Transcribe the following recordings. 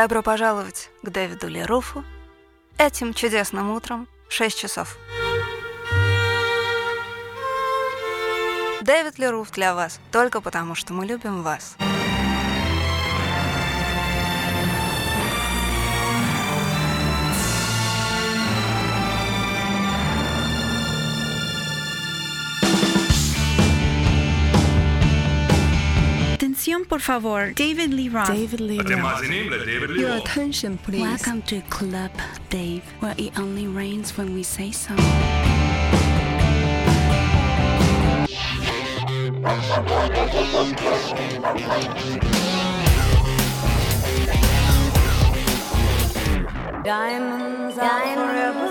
Добро пожаловать к Дэвиду Леруфу этим чудесным утром в 6 часов. Дэвид Леруф для вас только потому, что мы любим вас. atención, por favor. David Lee Roth. David Lee Roth. Your attention, please. Welcome to Club Dave, where it only rains when we say so. Diamonds, diamonds.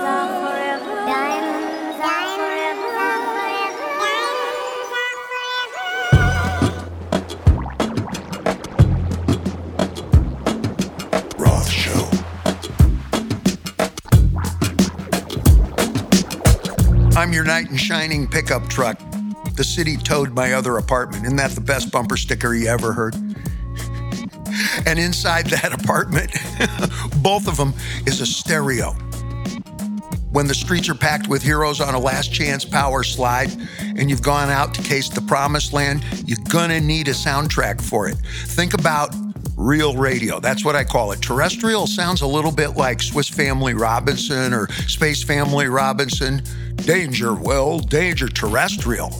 I'm your knight in shining pickup truck. The city towed my other apartment. Isn't that the best bumper sticker you ever heard? and inside that apartment, both of them, is a stereo. When the streets are packed with heroes on a last chance power slide and you've gone out to case the promised land, you're gonna need a soundtrack for it. Think about real radio. That's what I call it. Terrestrial sounds a little bit like Swiss Family Robinson or Space Family Robinson. Danger, well, danger terrestrial.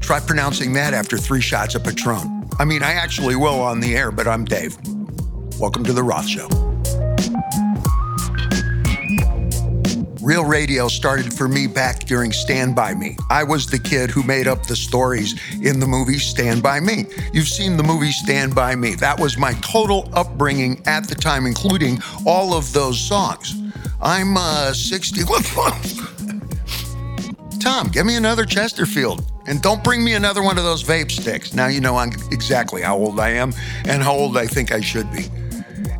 Try pronouncing that after three shots of Patron. I mean, I actually will on the air, but I'm Dave. Welcome to The Roth Show. Real radio started for me back during Stand By Me. I was the kid who made up the stories in the movie Stand By Me. You've seen the movie Stand By Me. That was my total upbringing at the time, including all of those songs. I'm uh, 60. Tom, give me another Chesterfield. And don't bring me another one of those vape sticks. Now you know I'm exactly how old I am and how old I think I should be.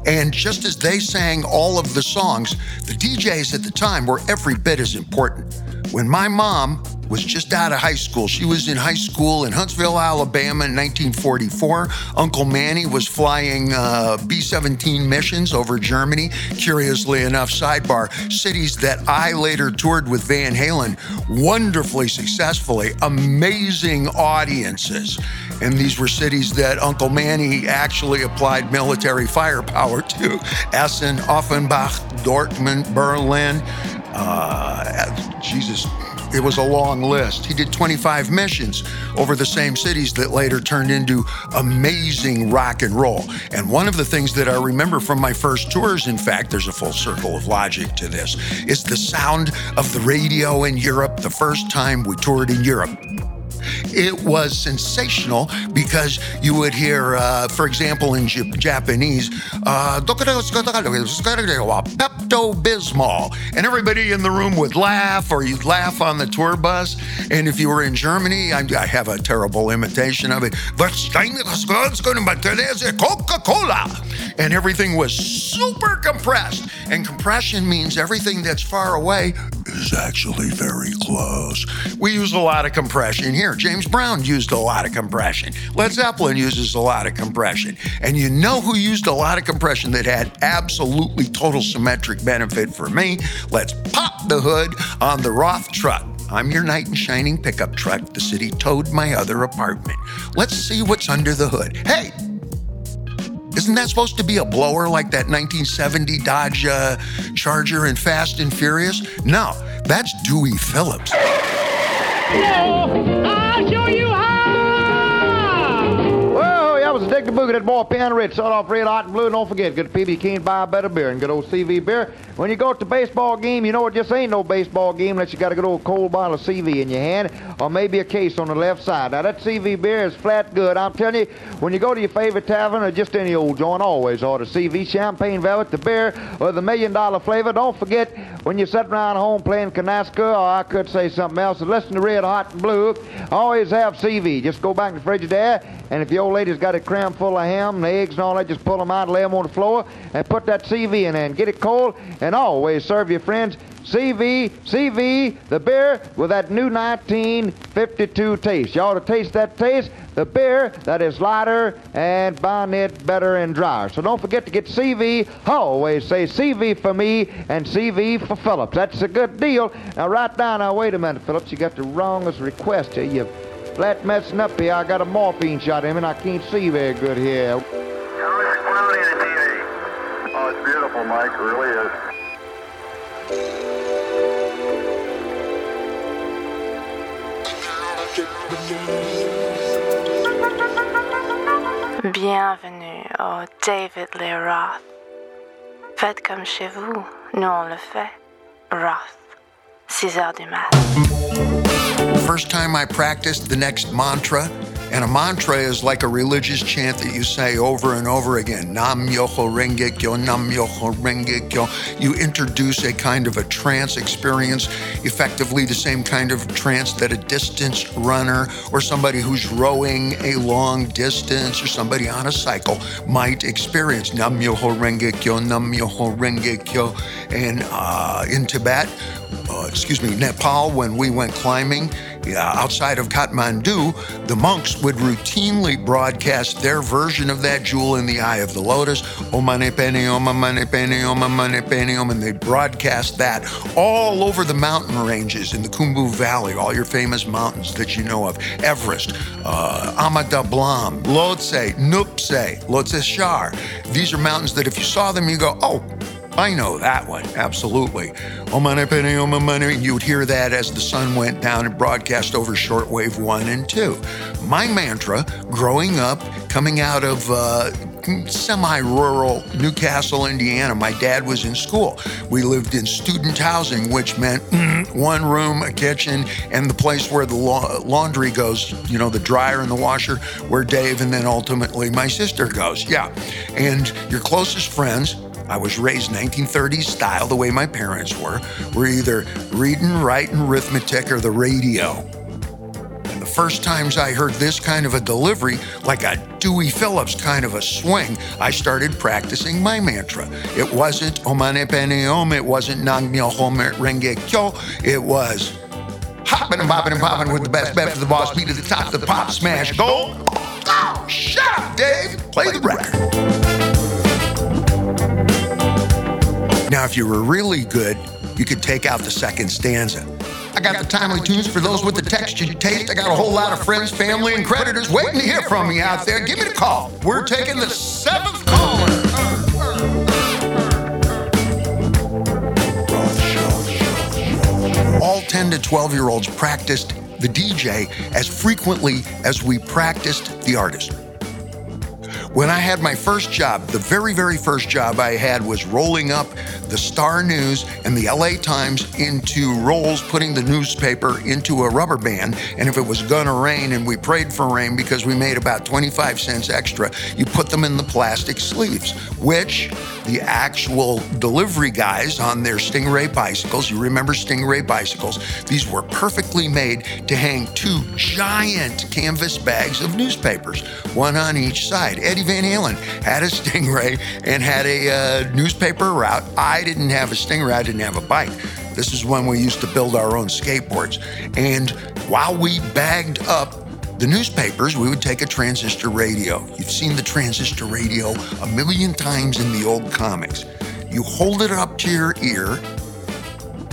And just as they sang all of the songs, the DJs at the time were every bit as important. When my mom was just out of high school, she was in high school in Huntsville, Alabama in 1944. Uncle Manny was flying uh, B 17 missions over Germany. Curiously enough, sidebar, cities that I later toured with Van Halen wonderfully successfully, amazing audiences. And these were cities that Uncle Manny actually applied military firepower to Essen, Offenbach, Dortmund, Berlin. Uh, Jesus, it was a long list. He did 25 missions over the same cities that later turned into amazing rock and roll. And one of the things that I remember from my first tours, in fact, there's a full circle of logic to this, is the sound of the radio in Europe the first time we toured in Europe. It was sensational because you would hear, uh, for example, in J- Japanese, uh, Pepto Bismol, and everybody in the room would laugh, or you'd laugh on the tour bus. And if you were in Germany, I, I have a terrible imitation of it. Coca Cola, and everything was super compressed. And compression means everything that's far away is actually very close. We use a lot of compression here. James Brown used a lot of compression. Led Zeppelin uses a lot of compression. And you know who used a lot of compression that had absolutely total symmetric benefit for me? Let's pop the hood on the Roth truck. I'm your knight in shining pickup truck. The city towed my other apartment. Let's see what's under the hood. Hey, isn't that supposed to be a blower like that 1970 Dodge uh, Charger in Fast and Furious? No, that's Dewey Phillips. Whoa, a boogie, that boy Pan Red. Start off red, hot, and blue. Don't forget, good you can't buy a better beer and good old CV beer. When you go to the baseball game, you know it just ain't no baseball game unless you got a good old cold bottle of CV in your hand or maybe a case on the left side. Now, that CV beer is flat good. I'm telling you, when you go to your favorite tavern or just any old joint, always order CV, champagne velvet, the beer, or the million dollar flavor. Don't forget, when you sit around home playing canasca, or I could say something else, listen to red, hot, and blue, always have CV. Just go back to the Frigidaire, and if the old lady's got a crammed full of ham and eggs and all that, just pull them out, lay them on the floor, and put that CV in there and get it cold, and always serve your friends CV, CV, the beer with that new 1952 taste. You ought to taste that taste. The beer that is lighter and bonnet better and drier. So don't forget to get CV. I always say CV for me and CV for Phillips. That's a good deal. Now right down. Now wait a minute, Phillips. You got the wrongest request here. You flat messing up here. I got a morphine shot in and I can't see very good here. How is the quality of the TV? Oh, it's beautiful, Mike. It really is. Bienvenue au David Lee Roth. Faites comme chez vous, nous on le fait. Roth, 6 heures du mat. First time I practiced the next mantra, and a mantra is like a religious chant that you say over and over again. Nam Myoho Renge Kyo, Nam Myoho Renge Kyo. You introduce a kind of a trance experience, effectively the same kind of trance that a distance runner or somebody who's rowing a long distance or somebody on a cycle might experience. Nam Myoho Renge Kyo, Nam Myoho Renge Kyo. And uh, in Tibet, uh, excuse me, Nepal, when we went climbing outside of Kathmandu, the monks would routinely broadcast their version of that jewel in the eye of the lotus, Om Mani Padme Om Mani Padme Om Mani Padme Om, and they broadcast that all over the mountain ranges in the Khumbu Valley, all your famous mountains that you know of, Everest, uh, Ama Dablam, Lhotse, Nuptse, Lhotse Shar. These are mountains that if you saw them, you go, oh, I know that one, absolutely. Oh Om Mani Padme Om Mani, you would hear that as the sun went down and broadcast over shortwave one and two. My mantra, growing up, coming out of uh, semi-rural Newcastle, Indiana, my dad was in school. We lived in student housing, which meant one room, a kitchen, and the place where the la- laundry goes, you know, the dryer and the washer, where Dave and then ultimately my sister goes. Yeah. And your closest friends, I was raised 1930s style, the way my parents were, were either reading, writing, arithmetic, or the radio. And the first times I heard this kind of a delivery, like a Dewey Phillips kind of a swing, I started practicing my mantra. It wasn't oh, Om Mani Padme Om, it wasn't Nam Myoho Renge Kyo, it was hopping and bopping and popping with the best bet for the boss beat at the top the pop smash go. Oh, shut up, Dave. Play the record. Now, if you were really good, you could take out the second stanza. I got the timely tunes for those with the textured taste. I got a whole lot of friends, family, and creditors waiting to hear from me out there. Give me the call. We're taking the seventh caller. All 10 to 12 year olds practiced the DJ as frequently as we practiced the artist. When I had my first job, the very, very first job I had was rolling up the Star News and the LA Times into rolls, putting the newspaper into a rubber band. And if it was gonna rain, and we prayed for rain because we made about 25 cents extra, you put them in the plastic sleeves, which the actual delivery guys on their Stingray bicycles, you remember Stingray bicycles, these were perfectly made to hang two giant canvas bags of newspapers, one on each side. Eddie Van Halen had a Stingray and had a uh, newspaper route. I didn't have a Stingray, I didn't have a bike. This is when we used to build our own skateboards. And while we bagged up the newspapers, we would take a transistor radio. You've seen the transistor radio a million times in the old comics. You hold it up to your ear,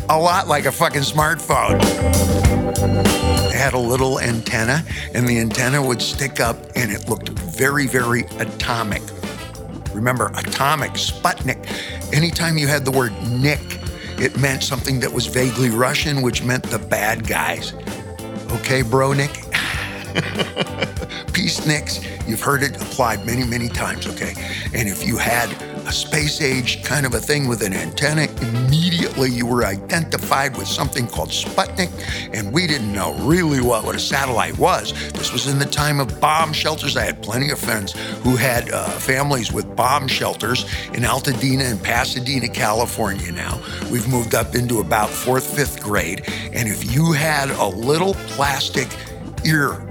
a lot like a fucking smartphone. Had a little antenna, and the antenna would stick up, and it looked very, very atomic. Remember, atomic, Sputnik. Anytime you had the word Nick, it meant something that was vaguely Russian, which meant the bad guys. Okay, bro, Nick? Peace Nicks, you've heard it applied many, many times, okay? And if you had a space age kind of a thing with an antenna, immediately you were identified with something called Sputnik, and we didn't know really what, what a satellite was. This was in the time of bomb shelters. I had plenty of friends who had uh, families with bomb shelters in Altadena and Pasadena, California now. We've moved up into about fourth, fifth grade, and if you had a little plastic ear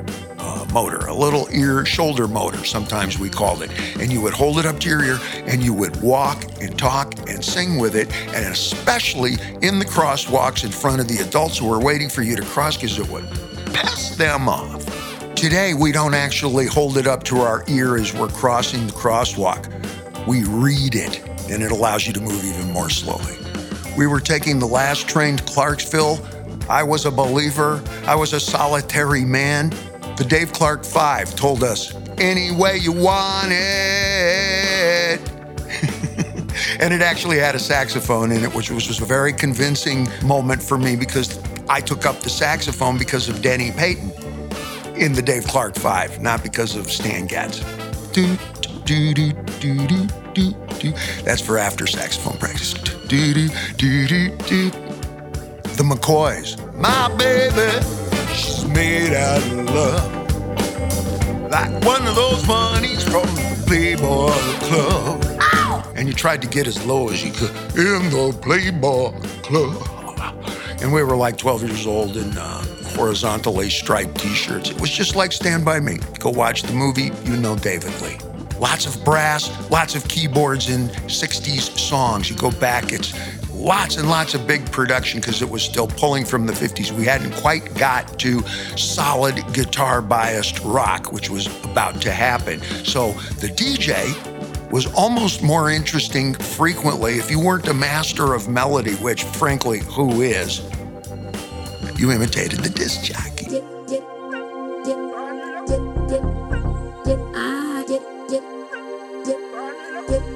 uh, motor, a little ear shoulder motor, sometimes we called it. And you would hold it up to your ear and you would walk and talk and sing with it, and especially in the crosswalks in front of the adults who were waiting for you to cross because it would piss them off. Today, we don't actually hold it up to our ear as we're crossing the crosswalk. We read it, and it allows you to move even more slowly. We were taking the last train to Clarksville. I was a believer. I was a solitary man. The Dave Clark Five told us, any way you want it. and it actually had a saxophone in it, which was, was a very convincing moment for me because I took up the saxophone because of Denny Payton in the Dave Clark Five, not because of Stan Getz. Do, do, do, do, do, do, do. That's for after saxophone practice. Do, do, do, do, do. The McCoys. My baby, she's made out of love. Like one of those bunnies from the Playboy Club. And you tried to get as low as you could in the Playboy Club. And we were like 12 years old in uh, horizontally striped t shirts. It was just like Stand By Me. Go watch the movie, you know David Lee. Lots of brass, lots of keyboards in 60s songs. You go back, it's lots and lots of big production because it was still pulling from the 50s. We hadn't quite got to solid guitar biased rock, which was about to happen. So the DJ was almost more interesting frequently if you weren't a master of melody, which frankly, who is? You imitated the disc jockey.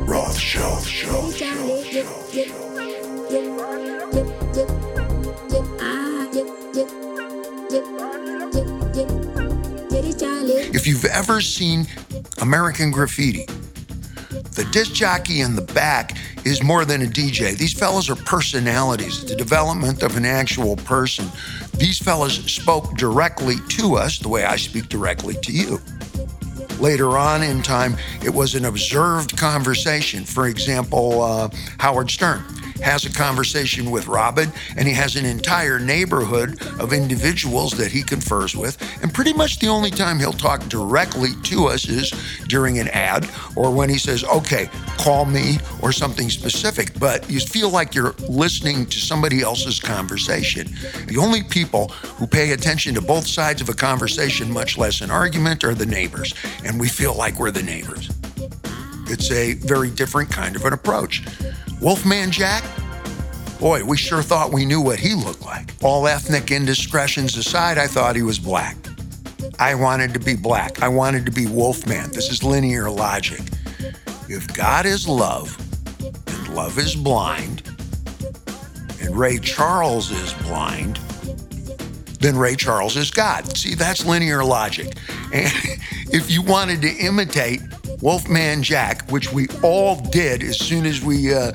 Roth show, show, show, show, If you've ever seen American Graffiti, the disc jockey in the back is more than a DJ. These fellas are personalities, the development of an actual person. These fellas spoke directly to us the way I speak directly to you. Later on in time, it was an observed conversation. For example, uh, Howard Stern has a conversation with Robin, and he has an entire neighborhood of individuals that he confers with. And pretty much the only time he'll talk directly to us is during an ad or when he says, okay, call me or something specific. But you feel like you're listening to somebody else's conversation. The only people who pay attention to both sides of a conversation, much less an argument, are the neighbors. And we feel like we're the neighbors. It's a very different kind of an approach. Wolfman Jack, boy, we sure thought we knew what he looked like. All ethnic indiscretions aside, I thought he was black. I wanted to be black. I wanted to be Wolfman. This is linear logic. If God is love and love is blind, and Ray Charles is blind, then Ray Charles is God. See, that's linear logic. And if you wanted to imitate Wolfman Jack, which we all did as soon as we uh,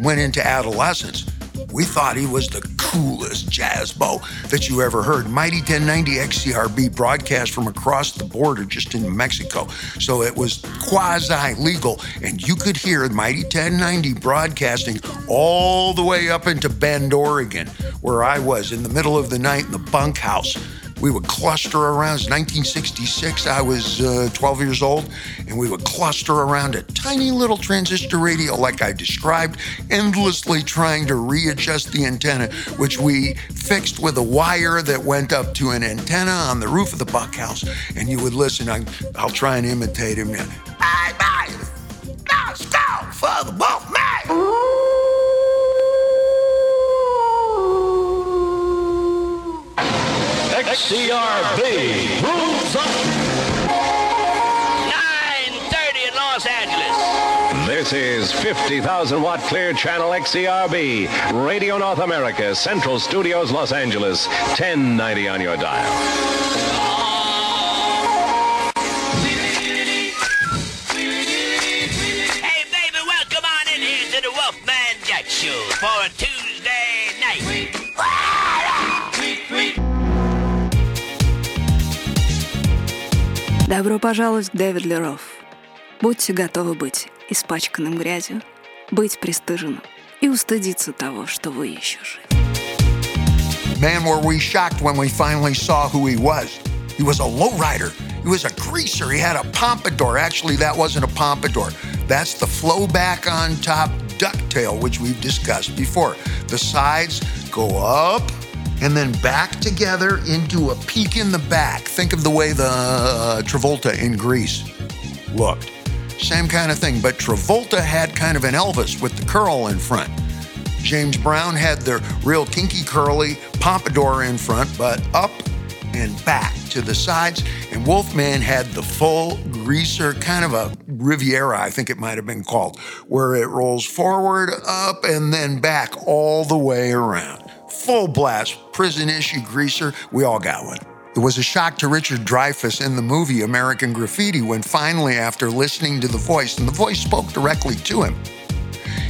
went into adolescence, we thought he was the coolest jazz bow that you ever heard. Mighty 1090 XERB broadcast from across the border just in Mexico. So it was quasi legal, and you could hear Mighty 1090 broadcasting all the way up into Bend, Oregon, where I was in the middle of the night in the bunkhouse. We would cluster around. It was 1966. I was uh, 12 years old, and we would cluster around a tiny little transistor radio, like I described, endlessly trying to readjust the antenna, which we fixed with a wire that went up to an antenna on the roof of the buck house. And you would listen. I, I'll try and imitate him. Bye bye. Let's go for the. XERB moves up. 930 in Los Angeles. This is 50,000 watt clear channel XERB, Radio North America, Central Studios, Los Angeles, 1090 on your dial. Добро пожаловать к Дэвид Ли Рофф. Будьте готовы быть испачканным грязью, быть пристыженным и устыдиться того, что вы еще живы. Man, were we shocked when we finally saw who he was. He was a lowrider He was a greaser. He had a pompadour. Actually, that wasn't a pompadour. That's the flow back on top ducktail, which we've discussed before. The sides go up and then back together into a peak in the back. Think of the way the uh, Travolta in Grease looked. Same kind of thing, but Travolta had kind of an Elvis with the curl in front. James Brown had the real kinky curly pompadour in front, but up and back to the sides. And Wolfman had the full greaser, kind of a Riviera, I think it might have been called, where it rolls forward, up, and then back all the way around. Full blast, prison issue greaser. We all got one. It was a shock to Richard Dreyfuss in the movie American Graffiti when finally, after listening to the voice, and the voice spoke directly to him,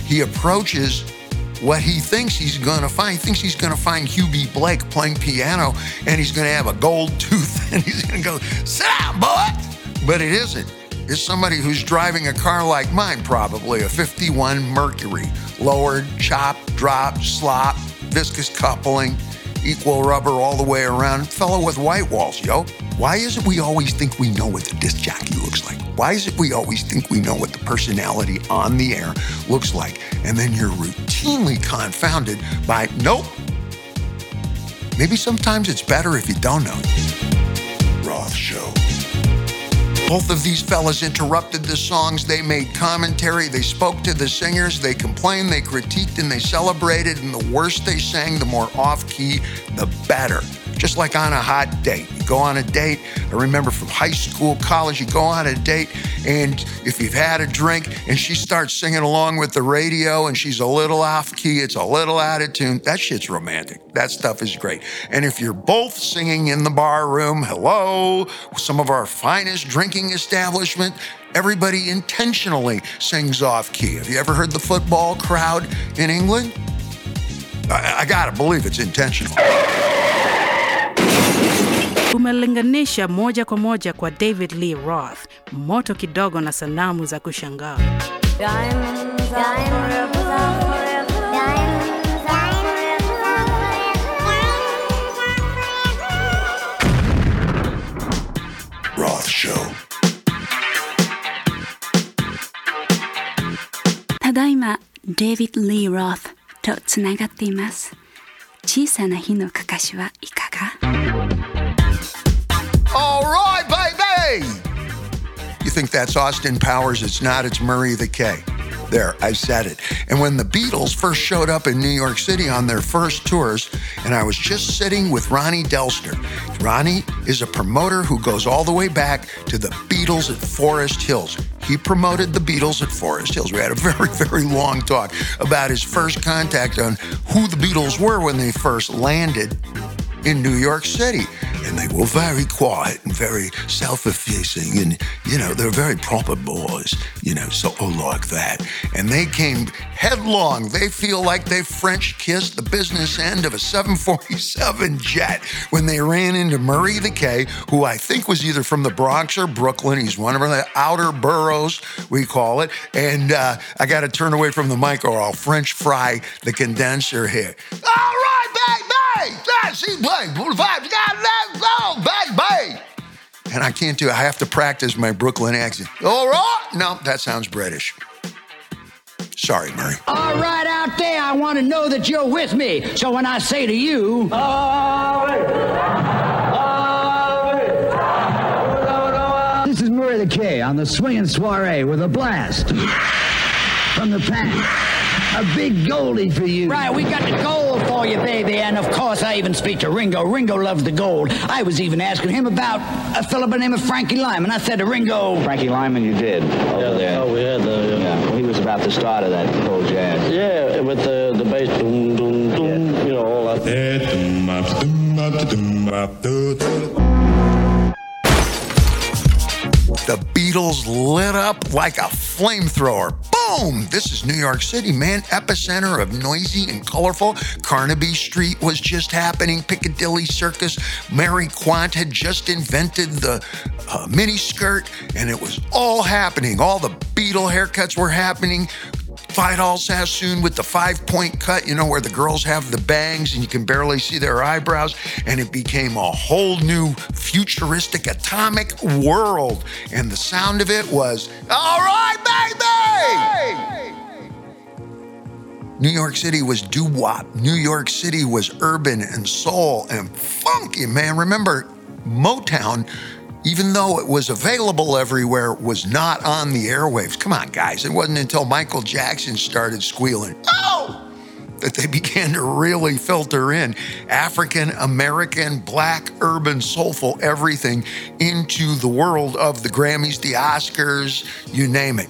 he approaches what he thinks he's to find. He thinks he's to find Eubie Blake playing piano and he's to have a gold tooth and he's to go, sit down, boy. But it isn't. It's somebody who's driving a car like mine, probably a 51 Mercury. Lowered, chop, drop, slop, viscous coupling, equal rubber all the way around. Fellow with white walls, yo. Why is it we always think we know what the disc jockey looks like? Why is it we always think we know what the personality on the air looks like? And then you're routinely confounded by, nope. Maybe sometimes it's better if you don't know. Roth Show. Both of these fellas interrupted the songs. They made commentary. They spoke to the singers. They complained. They critiqued and they celebrated. And the worse they sang, the more off key, the better. Just like on a hot date. You go on a date. I remember from high school, college, you go on a date, and if you've had a drink and she starts singing along with the radio and she's a little off key, it's a little out of tune, that shit's romantic. That stuff is great. And if you're both singing in the bar room, hello, some of our finest drinking establishment, everybody intentionally sings off key. Have you ever heard the football crowd in England? I, I gotta believe it's intentional. umelinganisha moja kwa moja kwa David Lee Roth, moto kidogo na sanamu za kushangaa. ただいまデイビッド・リー・ロスとつながっています。David Lee Roth. 小さな火のかかしはいかが Alright, baby! You think that's Austin Powers? It's not, it's Murray the K. There, I said it. And when the Beatles first showed up in New York City on their first tours, and I was just sitting with Ronnie Delsener. Ronnie is a promoter who goes all the way back to the Beatles at Forest Hills. He promoted the Beatles at Forest Hills. We had a very, very long talk about his first contact on who the Beatles were when they first landed in New York City. And they were very quiet and very self effacing. And, you know, they're very proper boys, you know, sort of like that. And they came headlong. They feel like they French kissed the business end of a 747 jet when they ran into Murray the K, who I think was either from the Bronx or Brooklyn. He's one of the outer boroughs, we call it. And uh, I got to turn away from the mic or I'll French fry the condenser here. All right, baby! That's he playing. Boulevard. You got that song, baby! And I can't do it. I have to practice my Brooklyn accent. All right? No, that sounds British. Sorry, Murray. All right, out there, I want to know that you're with me. So when I say to you, this is Murray the K on the swinging soiree with a blast from the past. A big goldie for you. Right, we got the gold for you, baby. And of course, I even speak to Ringo. Ringo loves the gold. I was even asking him about a fella by the name of Frankie Lymon. I said to Ringo, Frankie Lymon, you did over there. Oh, we had the. Yeah, well, he was about the start of that cold jazz. Yeah, with the the bass, boom, boom, boom, you know, all that. The Beatles lit up like a flamethrower. Boom! This is New York City, man. Epicenter of noisy and colorful. Carnaby Street was just happening. Piccadilly Circus. Mary Quant had just invented the uh, mini skirt, and it was all happening. All the Beatle haircuts were happening. Vidal Sassoon with the five point cut, you know, where the girls have the bangs and you can barely see their eyebrows. And it became a whole new futuristic atomic world. And the sound of it was, all right, baby! New York City was doo wop. New York City was urban and soul and funky, man. Remember, Motown even though it was available everywhere, was not on the airwaves. Come on, guys. It wasn't until Michael Jackson started squealing, oh, that they began to really filter in African American, black, urban, soulful everything into the world of the Grammys, the Oscars, you name it.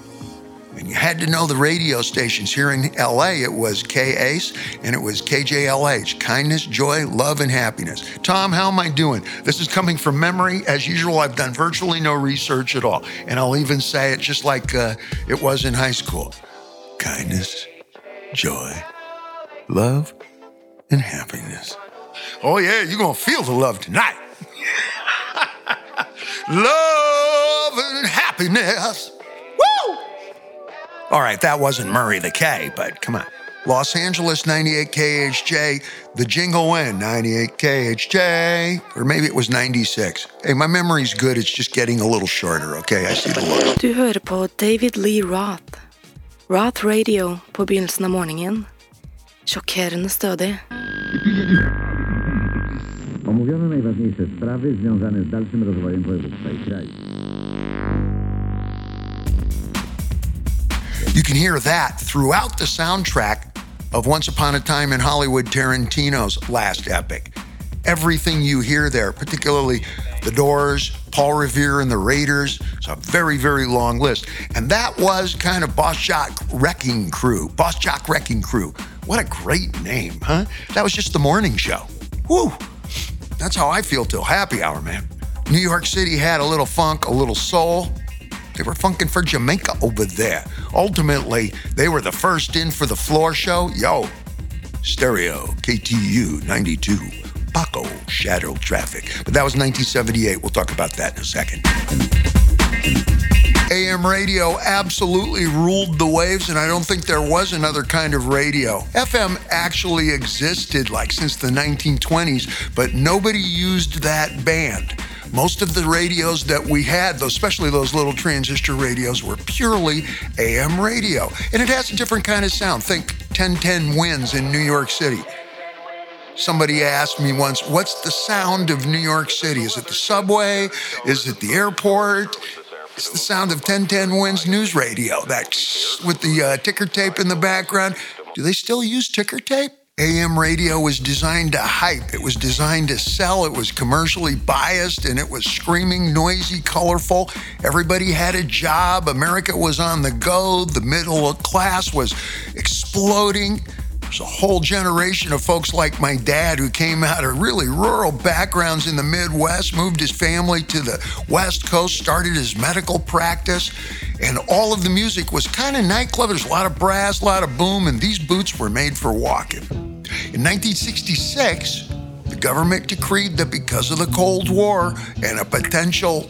And you had to know the radio stations. Here in LA, it was KACE and it was KJLH Kindness, Joy, Love, and Happiness. Tom, how am I doing? This is coming from memory. As usual, I've done virtually no research at all. And I'll even say it just like uh, it was in high school kindness, joy, love, and happiness. Oh, yeah, you're going to feel the love tonight. love and happiness. Woo! All right, that wasn't Murray the K, but come on. Los Angeles 98 KHJ, the jingle win 98 KHJ, or maybe it was 96. Hey, my memory's good, it's just getting a little shorter, okay? I see the look. Du hører på David Lee Roth. Roth Radio på begynnelsen av morgenen. Sjokkerende stødig. Omówiono najważniejsze sprawy związane z dalszym rozwojem województwa i kraju. You can hear that throughout the soundtrack of Once Upon a Time in Hollywood Tarantino's last epic. Everything you hear there, particularly The Doors, Paul Revere and the Raiders, it's a very, very long list. And that was kind of Boss Jock Wrecking Crew. Boss Jock Wrecking Crew. What a great name, huh? That was just the morning show. Woo! That's how I feel till happy hour, man. New York City had a little funk, a little soul. They were funking for Jamaica over there. Ultimately, they were the first in for the floor show. Yo, stereo, KTU 92, Paco, Shadow Traffic. But that was 1978. We'll talk about that in a second. AM radio absolutely ruled the waves, and I don't think there was another kind of radio. FM actually existed like since the 1920s, but nobody used that band. Most of the radios that we had, especially those little transistor radios, were purely AM radio. And it has a different kind of sound. Think 1010 WINS in New York City. Somebody asked me once, what's the sound of New York City? Is it the subway? Is it the airport? It's the sound of 1010 WINS News Radio, that with the uh, ticker tape in the background. Do they still use ticker tape? AM radio was designed to hype. It was designed to sell. It was commercially biased and it was screaming, noisy, colorful. Everybody had a job. America was on the go. The middle class was exploding. There's a whole generation of folks like my dad who came out of really rural backgrounds in the Midwest, moved his family to the West Coast, started his medical practice, and all of the music was kind of nightclub. There's a lot of brass, a lot of boom, and these boots were made for walking. In 1966, the government decreed that because of the Cold War and a potential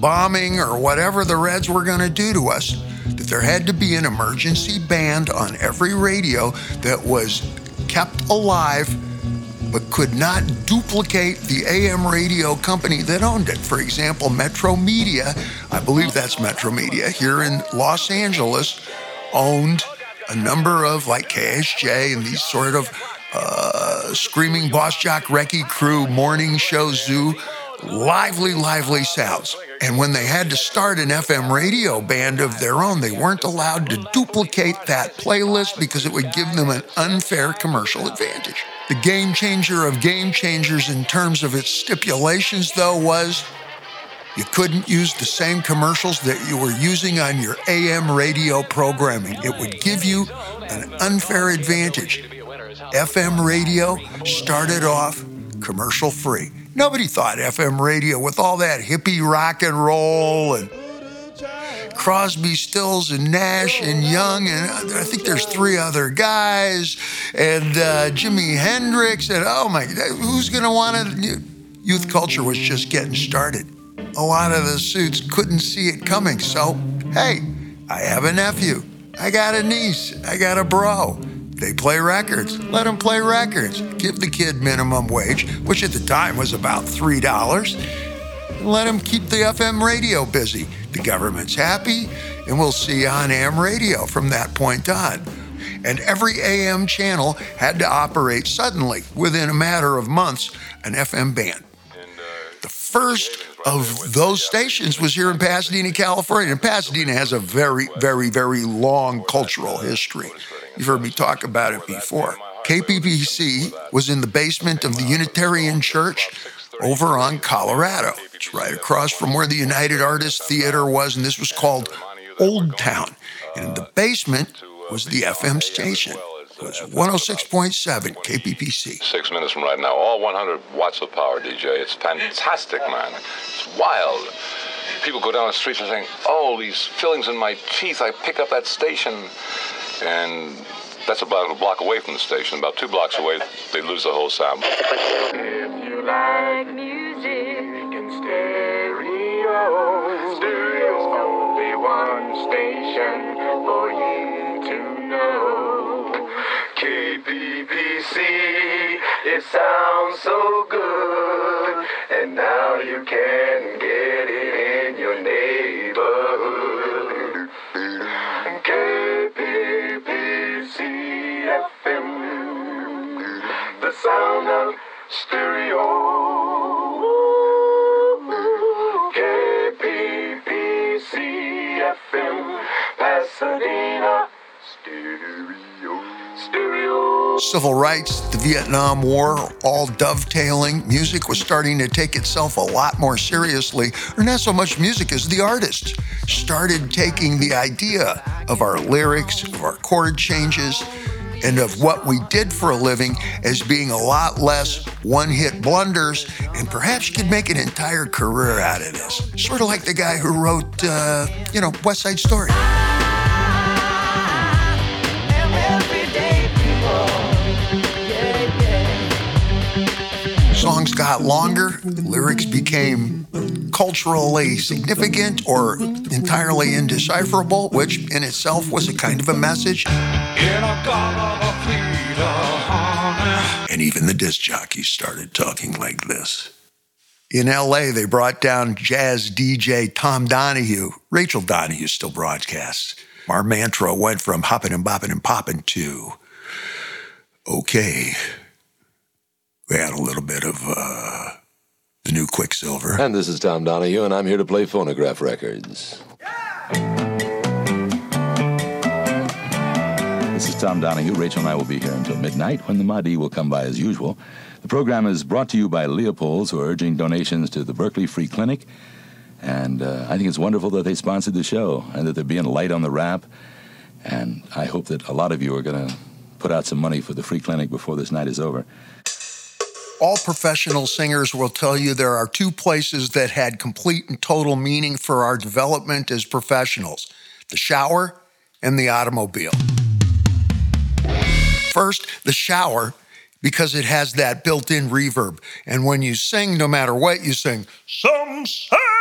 bombing or whatever the Reds were going to do to us, that there had to be an emergency band on every radio that was kept alive but could not duplicate the AM radio company that owned it. For example, Metro Media, I believe that's Metro Media here in Los Angeles, owned a number of like KSJ and these sort of uh, screaming boss jock Wrecking Crew morning show zoo lively, lively sounds. And when they had to start an FM radio band of their own, they weren't allowed to duplicate that playlist because it would give them an unfair commercial advantage. The game changer of game changers in terms of its stipulations, though, was you couldn't use the same commercials that you were using on your AM radio programming. It would give you an unfair advantage. FM radio started off commercial free. Nobody thought FM radio with all that hippie rock and roll and Crosby, Stills, and Nash and Young, and I think there's three other guys, and uh, Jimi Hendrix, and oh my, who's to want to? Youth culture was just getting started. A lot of the suits couldn't see it coming, so hey, I have a nephew. I got a niece. I got a bro. They play records. Let them play records. Give the kid minimum wage, which at the time was about $3. And let them keep the FM radio busy. The government's happy, and we'll see on AM radio from that point on. And every AM channel had to operate suddenly, within a matter of months, an FM band. The first of those stations was here in Pasadena, California. And Pasadena has a very, very, very long cultural history. You've heard me talk about it before. KPPC was in the basement of the Unitarian Church over on Colorado. It's right across from where the United Artists Theater was, and this was called Old Town. And in the basement was the FM station. It was 106.7 KPPC. Six minutes from right now, all 100 watts of power, DJ. It's fantastic, man. It's wild. People go down the streets and saying, "Oh, these fillings in my teeth." I pick up that station, and that's about a block away from the station. About two blocks away, they lose the whole sound. If you like music in stereo, stereo's only one station for you to know. KPPC, it sounds so good, and now you can stereo. KPPC FM, Pasadena, stereo, stereo. Civil rights, the Vietnam War, all dovetailing. Music was starting to take itself a lot more seriously, or not so much music as the artists started taking the idea of our lyrics, of our chord changes, and of what we did for a living as being a lot less one hit blunders, and perhaps you could make an entire career out of this. Sort of like the guy who wrote, uh, you know, West Side Story. Songs got longer, lyrics became culturally significant or entirely indecipherable, which in itself was a kind of a message. And even the disc jockeys started talking like this. In LA, they brought down jazz DJ Tom Donahue. Rachel Donahue still broadcasts. Our mantra went from hopping and bopping and popping to, okay, we had a little bit of uh, the new Quicksilver. And this is Tom Donahue, and I'm here to play phonograph records. This is Tom Donahue. Rachel and I will be here until midnight when the Mahdi will come by as usual. The program is brought to you by Leopold's, who are urging donations to the Berkeley Free Clinic. And uh, I think it's wonderful that they sponsored the show and that they're being light on the rap. And I hope that a lot of you are going to put out some money for the free clinic before this night is over. All professional singers will tell you there are two places that had complete and total meaning for our development as professionals the shower and the automobile. First, the shower, because it has that built in reverb. And when you sing, no matter what you sing, some say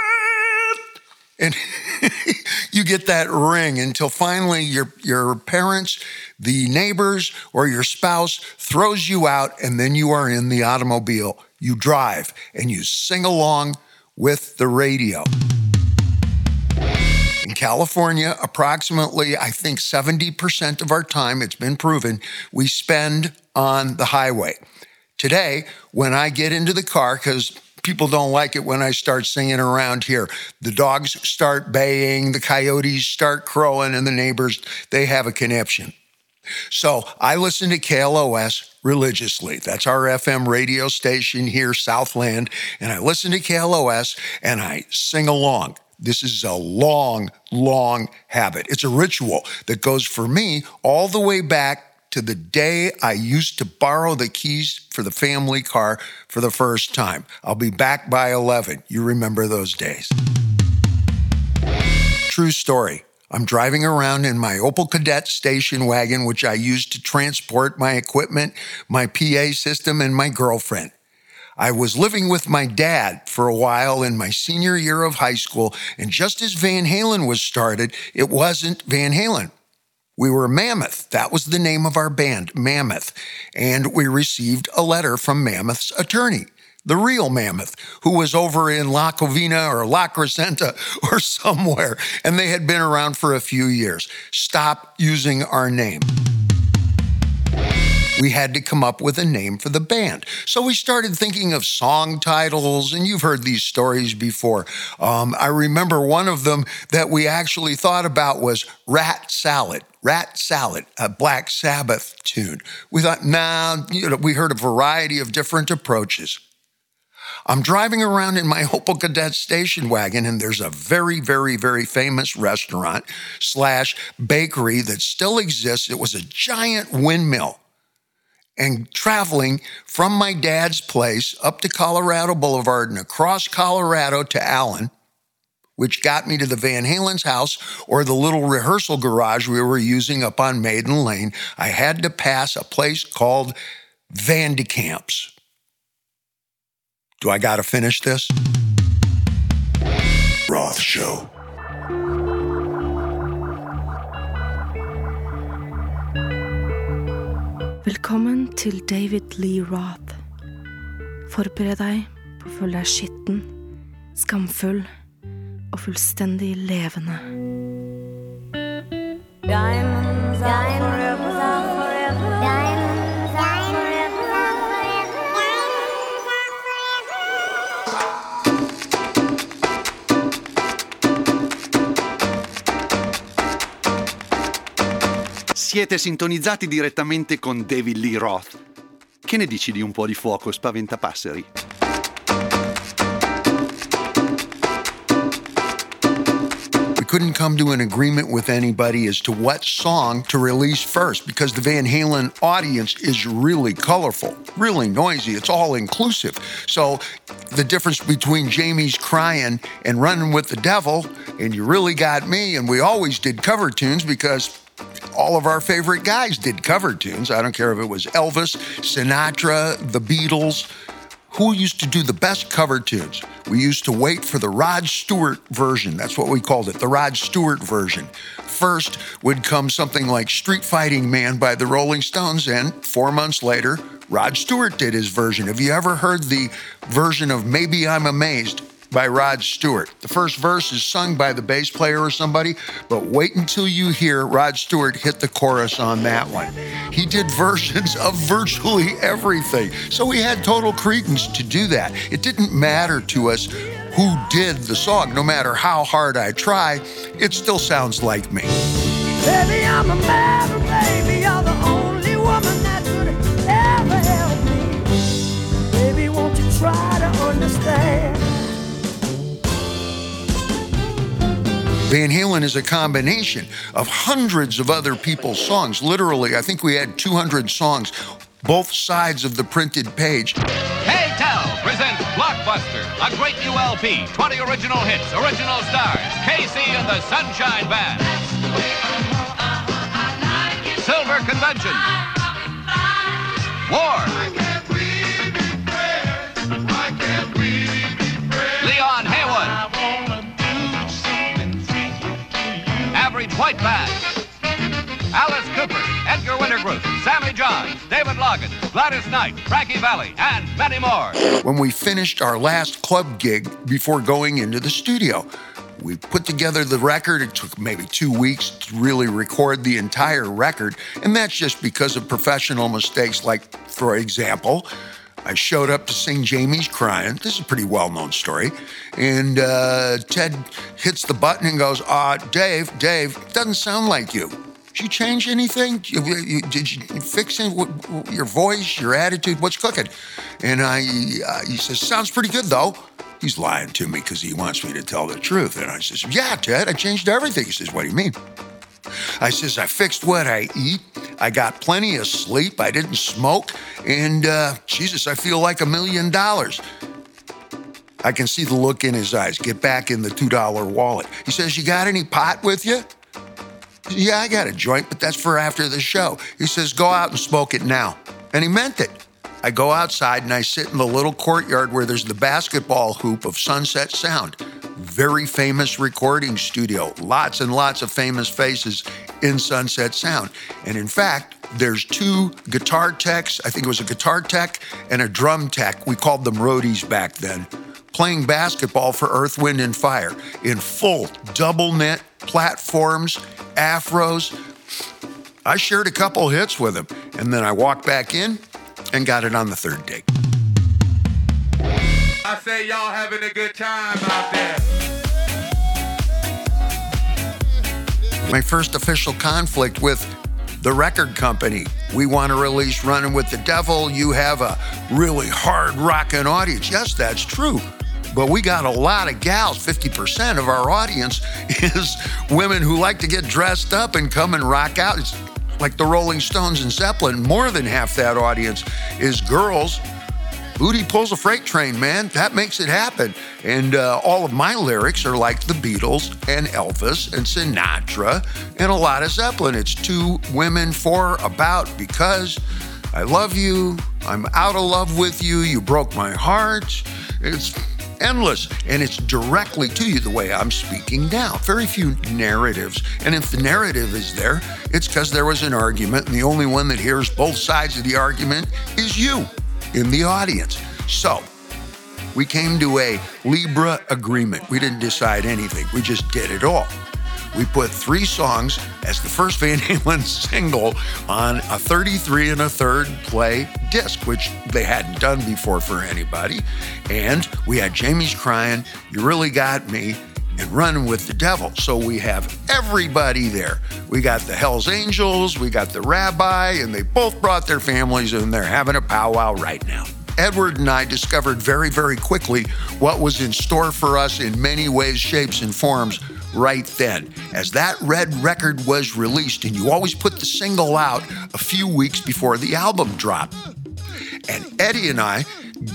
and you get that ring until finally your your parents, the neighbors, or your spouse throws you out, and then you are in the automobile. You drive and you sing along with the radio. In California, approximately, I think 70% of our time, it's been proven, we spend on the highway. Today, when I get into the car, because people don't like it when I start singing around here. The dogs start baying, the coyotes start crowing, and the neighbors, they have a conniption. So I listen to KLOS religiously. That's our FM radio station here, Southland. And I listen to KLOS and I sing along. This is a long, long habit. It's a ritual that goes for me all the way back to the day I used to borrow the keys for the family car for the first time. I'll be back by 11. You remember those days. True story. I'm driving around in my Opel Kadett station wagon, which I use to transport my equipment, my PA system, and my girlfriend. I was living with my dad for a while in my senior year of high school, and just as Van Halen was started, it wasn't Van Halen. We were Mammoth. That was the name of our band, Mammoth. And we received a letter from Mammoth's attorney, the real Mammoth, who was over in La Covina or La Crescenta or somewhere, and they had been around for a few years. Stop using our name we had to come up with a name for the band. So we started thinking of song titles, and you've heard these stories before. Um, I remember one of them that we actually thought about was Rat Salad. Rat Salad, a Black Sabbath tune. We thought, nah, you know, we heard a variety of different approaches. I'm driving around in my Opel Kadett station wagon, and there's a very, very, very famous restaurant slash bakery that still exists. It was a giant windmill and traveling from my dad's place up to Colorado Boulevard and across Colorado to Allen, which got me to the Van Halen's house or the little rehearsal garage we were using up on Maiden Lane, I had to pass a place called Van de Kamp's. Do I got to finish this? Roth Show. Velkommen til David Lee Roth. Forbered deg på å føle deg skitten, skamfull og fullstendig levende. Diamonds are Siete sintonizzati direttamente con David Lee Roth. Che ne dici di un po' di fuoco spaventapasseri? We couldn't come to an agreement with anybody as to what song to release first because the Van Halen audience is really colorful, really noisy. It's all inclusive. So the difference between Jamie's crying and running with the devil, and you really got me, and we always did cover tunes because all of our favorite guys did cover tunes. I don't care if it was Elvis, Sinatra, the Beatles. Who used to do the best cover tunes? We used to wait for the Rod Stewart version. That's what we called it, the Rod Stewart version. First would come something like Street Fighting Man by the Rolling Stones, and four months later, Rod Stewart did his version. Have you ever heard the version of Maybe I'm Amazed by Rod Stewart? The first verse is sung by the bass player or somebody, but wait until you hear Rod Stewart hit the chorus on that one. He did versions of virtually everything. So we had total credence to do that. It didn't matter to us who did the song, no matter how hard I try, it still sounds like me. Baby, Van Halen is a combination of hundreds of other people's songs. Literally, I think we had 200 songs, both sides of the printed page. K-Tel presents Blockbuster, a great new LP, 20 original hits, original stars, KC and the Sunshine Band. Silver Convention. War. White Band. Alice Cooper, Edgar Winter Group, Sammy Johns, David Logan, Gladys Knight, Frankie Valli, and many more. When we finished our last club gig before going into the studio, we put together the record. It took maybe two weeks to really record the entire record. And that's just because of professional mistakes. Like, for example, I showed up to sing Jamie's Crying. This is a pretty well known story. And uh, Ted hits the button and goes, uh, Dave, Dave, doesn't sound like you. Did you change anything? Did you fix it? Your voice, your attitude? What's cooking? And I, uh, he says, sounds pretty good though. He's lying to me because he wants me to tell the truth. And I says, yeah, Ted, I changed everything. He says, what do you mean? I says, I fixed what I eat. I got plenty of sleep. I didn't smoke. And uh, Jesus, I feel like a million dollars. I can see the look in his eyes. Get back in the $2 wallet. He says, You got any pot with you? Yeah, I got a joint, but that's for after the show. He says, Go out and smoke it now. And he meant it. I go outside and I sit in the little courtyard where there's the basketball hoop of Sunset Sound. Very famous recording studio. Lots and lots of famous faces in Sunset Sound. And in fact, there's two guitar techs. I think it was a guitar tech and a drum tech. We called them roadies back then. Playing basketball for Earth, Wind, and Fire in full double knit platforms, afros. I shared a couple hits with them, and then I walked back in and got it on the third take. I say y'all having a good time out there. My first official conflict with the record company. We want to release Running with the Devil. You have a really hard rocking audience. Yes, that's true. But we got a lot of gals. 50% of our audience is women who like to get dressed up and come and rock out. It's like the Rolling Stones and Zeppelin. More than half that audience is girls. Booty pulls a freight train, man. That makes it happen. And uh, all of my lyrics are like the Beatles and Elvis and Sinatra and a lot of Zeppelin. It's two women for, about, because I love you. I'm out of love with you. You broke my heart. It's endless. And it's directly to you the way I'm speaking now. Very few narratives. And if the narrative is there, it's because there was an argument, and the only one that hears both sides of the argument is you in the audience. So, we came to a Libra agreement. We didn't decide anything, we just did it all. We put three songs as the first Van Halen single on a 33 and a third play disc, which they hadn't done before for anybody. And we had Jamie's Crying, You Really Got Me, and Running with the Devil. So we have everybody there. We got the Hells Angels, we got the rabbi, and they both brought their families, and they're having a powwow right now. Edward and I discovered very, very quickly what was in store for us in many ways, shapes, and forms right then. As that red record was released, and you always put the single out a few weeks before the album dropped. And Eddie and I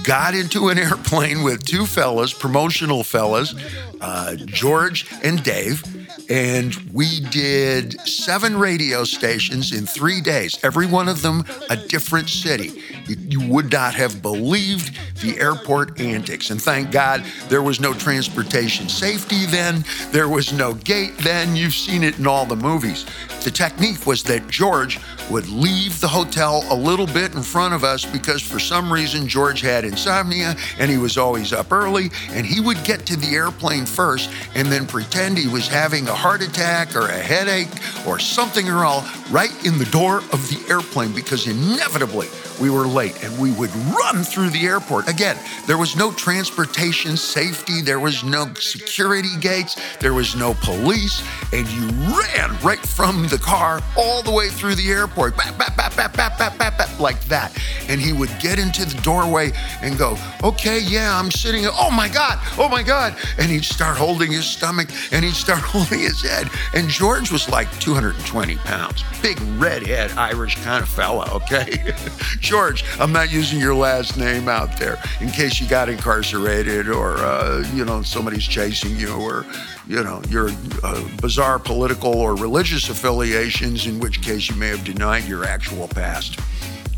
got into an airplane with two fellas, promotional fellas, uh, George and Dave, and we did seven radio stations in three days, every one of them a different city. You, you would not have believed the airport antics. And thank God there was no transportation safety then, there was no gate then. You've seen it in all the movies. The technique was that George would leave the hotel a little bit in front of us because for some reason George had insomnia and he was always up early and he would get to the airplane first and then pretend he was having a heart attack or a headache or something or all right in the door of the airplane because inevitably we were late and we would run through the airport. Again, there was no transportation safety, there was no security gates, there was no police, and you ran right from the car all the way through the airport, bap, bap, bap, bap, bap, bap, bap, bap, like that. And he would get into the doorway and go, Okay, yeah, I'm sitting. Oh my God, oh my God. And he'd start holding his stomach and he'd start holding his head. And George was like 220 pounds, big redhead Irish kind of fella, okay? George, I'm not using your last name out there in case you got incarcerated or, uh, you know, somebody's chasing you or, you know, your uh, bizarre political or religious affiliations, in which case you may have denied your actual past.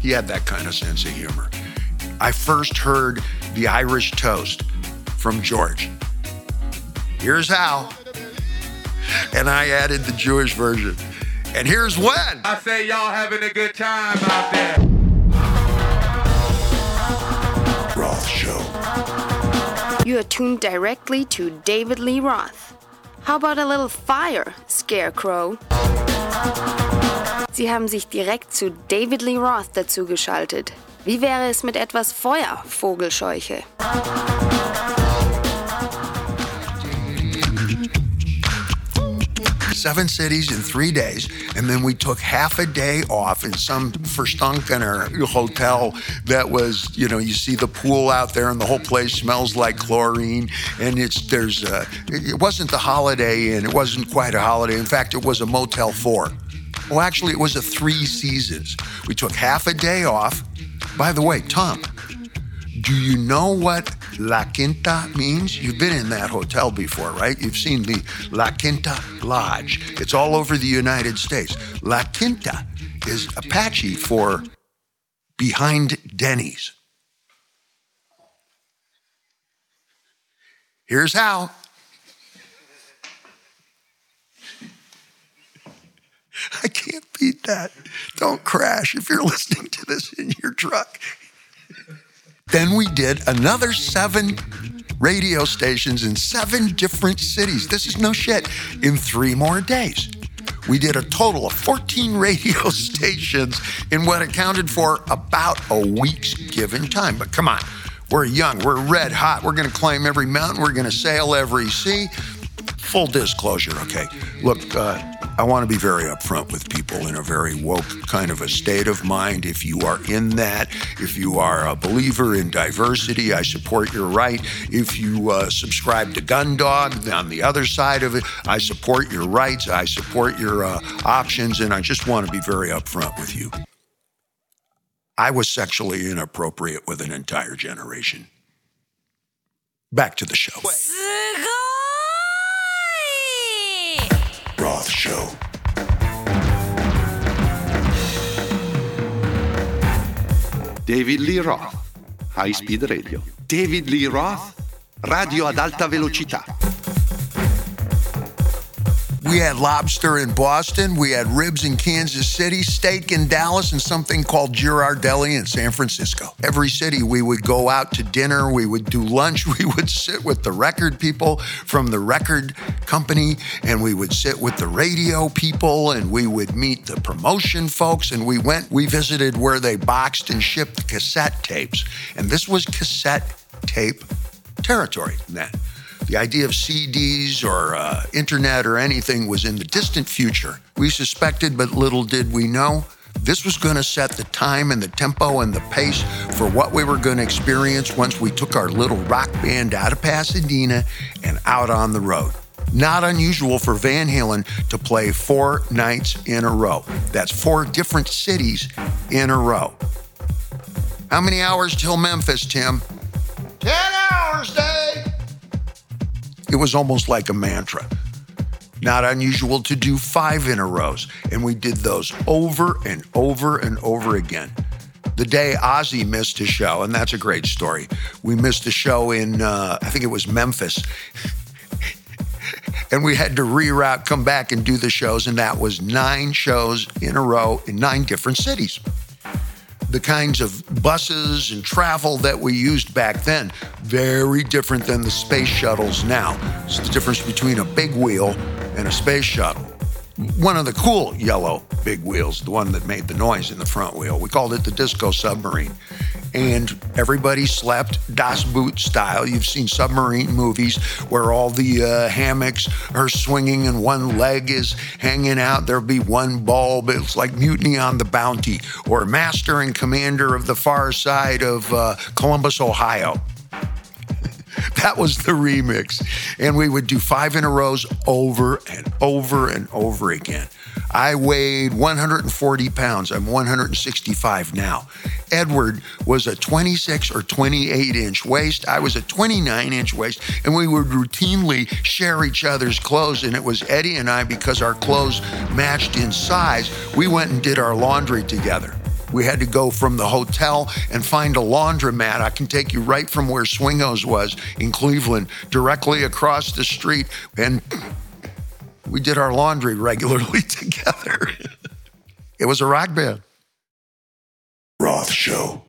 He had that kind of sense of humor. I first heard the Irish toast from George. Here's how. And I added the Jewish version. And here's when. I say y'all having a good time out there. Roth Show. You are tuned directly to David Lee Roth. How about a little fire, Scarecrow? Sie haben sich direkt zu David Lee Roth dazugeschaltet. Wie wäre es mit etwas Feuer, Vogelscheuche? seven cities in three days, and then we took half a day off in some Verstunkener hotel that was, you know, you see the pool out there, and the whole place smells like chlorine, and it's there's a, it wasn't the Holiday Inn, it wasn't quite a holiday. In fact, it was a Motel Four. Well, actually, it was a Three Seasons. We took half a day off. By the way, Tom, do you know what La Quinta means? You've been in that hotel before, right? You've seen the La Quinta Lodge. It's all over the United States. La Quinta is Apache for behind Denny's. Here's how. Can't beat that. Don't crash if you're listening to this in your truck. Then we did another seven radio stations in seven different cities. This is no shit. In three more days. We did a total of 14 radio stations in what accounted for about a week's given time. But come on, we're young, we're red hot, we're going to climb every mountain, we're going to sail every sea. Full disclosure, okay? Look, uh, I want to be very upfront with people in a very woke kind of a state of mind. If you are in that, if you are a believer in diversity, I support your right. If you uh, subscribe to Gun Dog, on the other side of it, I support your rights. I support your uh, options, and I just want to be very upfront with you. I was sexually inappropriate with an entire generation. Back to the show. Roth Show. David Lee Roth, High Speed Radio. David Lee Roth, radio ad alta velocità. We had lobster in Boston. We had ribs in Kansas City, steak in Dallas, and something called Ghirardelli in San Francisco. Every city, we would go out to dinner. We would do lunch. We would sit with the record people from the record company, and we would sit with the radio people, and we would meet the promotion folks. And we went, we visited where they boxed and shipped cassette tapes. And this was cassette tape territory then. The idea of CDs or uh, internet or anything was in the distant future. We suspected, but little did we know. This was going to set the time and the tempo and the pace for what we were going to experience once we took our little rock band out of Pasadena and out on the road. Not unusual for Van Halen to play four nights in a row. That's four different cities in a row. How many hours till Memphis, Tim? 10 hours, Dave. It was almost like a mantra. Not unusual to do five in a rows, and we did those over and over and over again. The day Ozzy missed a show, and that's a great story. We missed a show in, uh, I think it was Memphis. and we had to reroute, come back and do the shows, and that was nine shows in a row in nine different cities the kinds of buses and travel that we used back then, very different than the space shuttles now. It's the difference between a big wheel and a space shuttle. One of the cool yellow big wheels, the one that made the noise in the front wheel. We called it the disco submarine. And everybody slept Das Boot style. You've seen submarine movies where all the uh, hammocks are swinging and one leg is hanging out. There'll be one bulb. It's like Mutiny on the Bounty or Master and Commander of the Far Side of uh, Columbus, Ohio. that was the remix. And we would do five in a rows over and over and over again. I weighed 140 pounds. I'm 165 now. Edward was a 26 or 28 inch waist. I was a 29 inch waist. And we would routinely share each other's clothes. And it was Eddie and I, because our clothes matched in size, we went and did our laundry together. We had to go from the hotel and find a laundromat. I can take you right from where Swingos was in Cleveland, directly across the street. And we did our laundry regularly together. it was a rock band. Roth Show.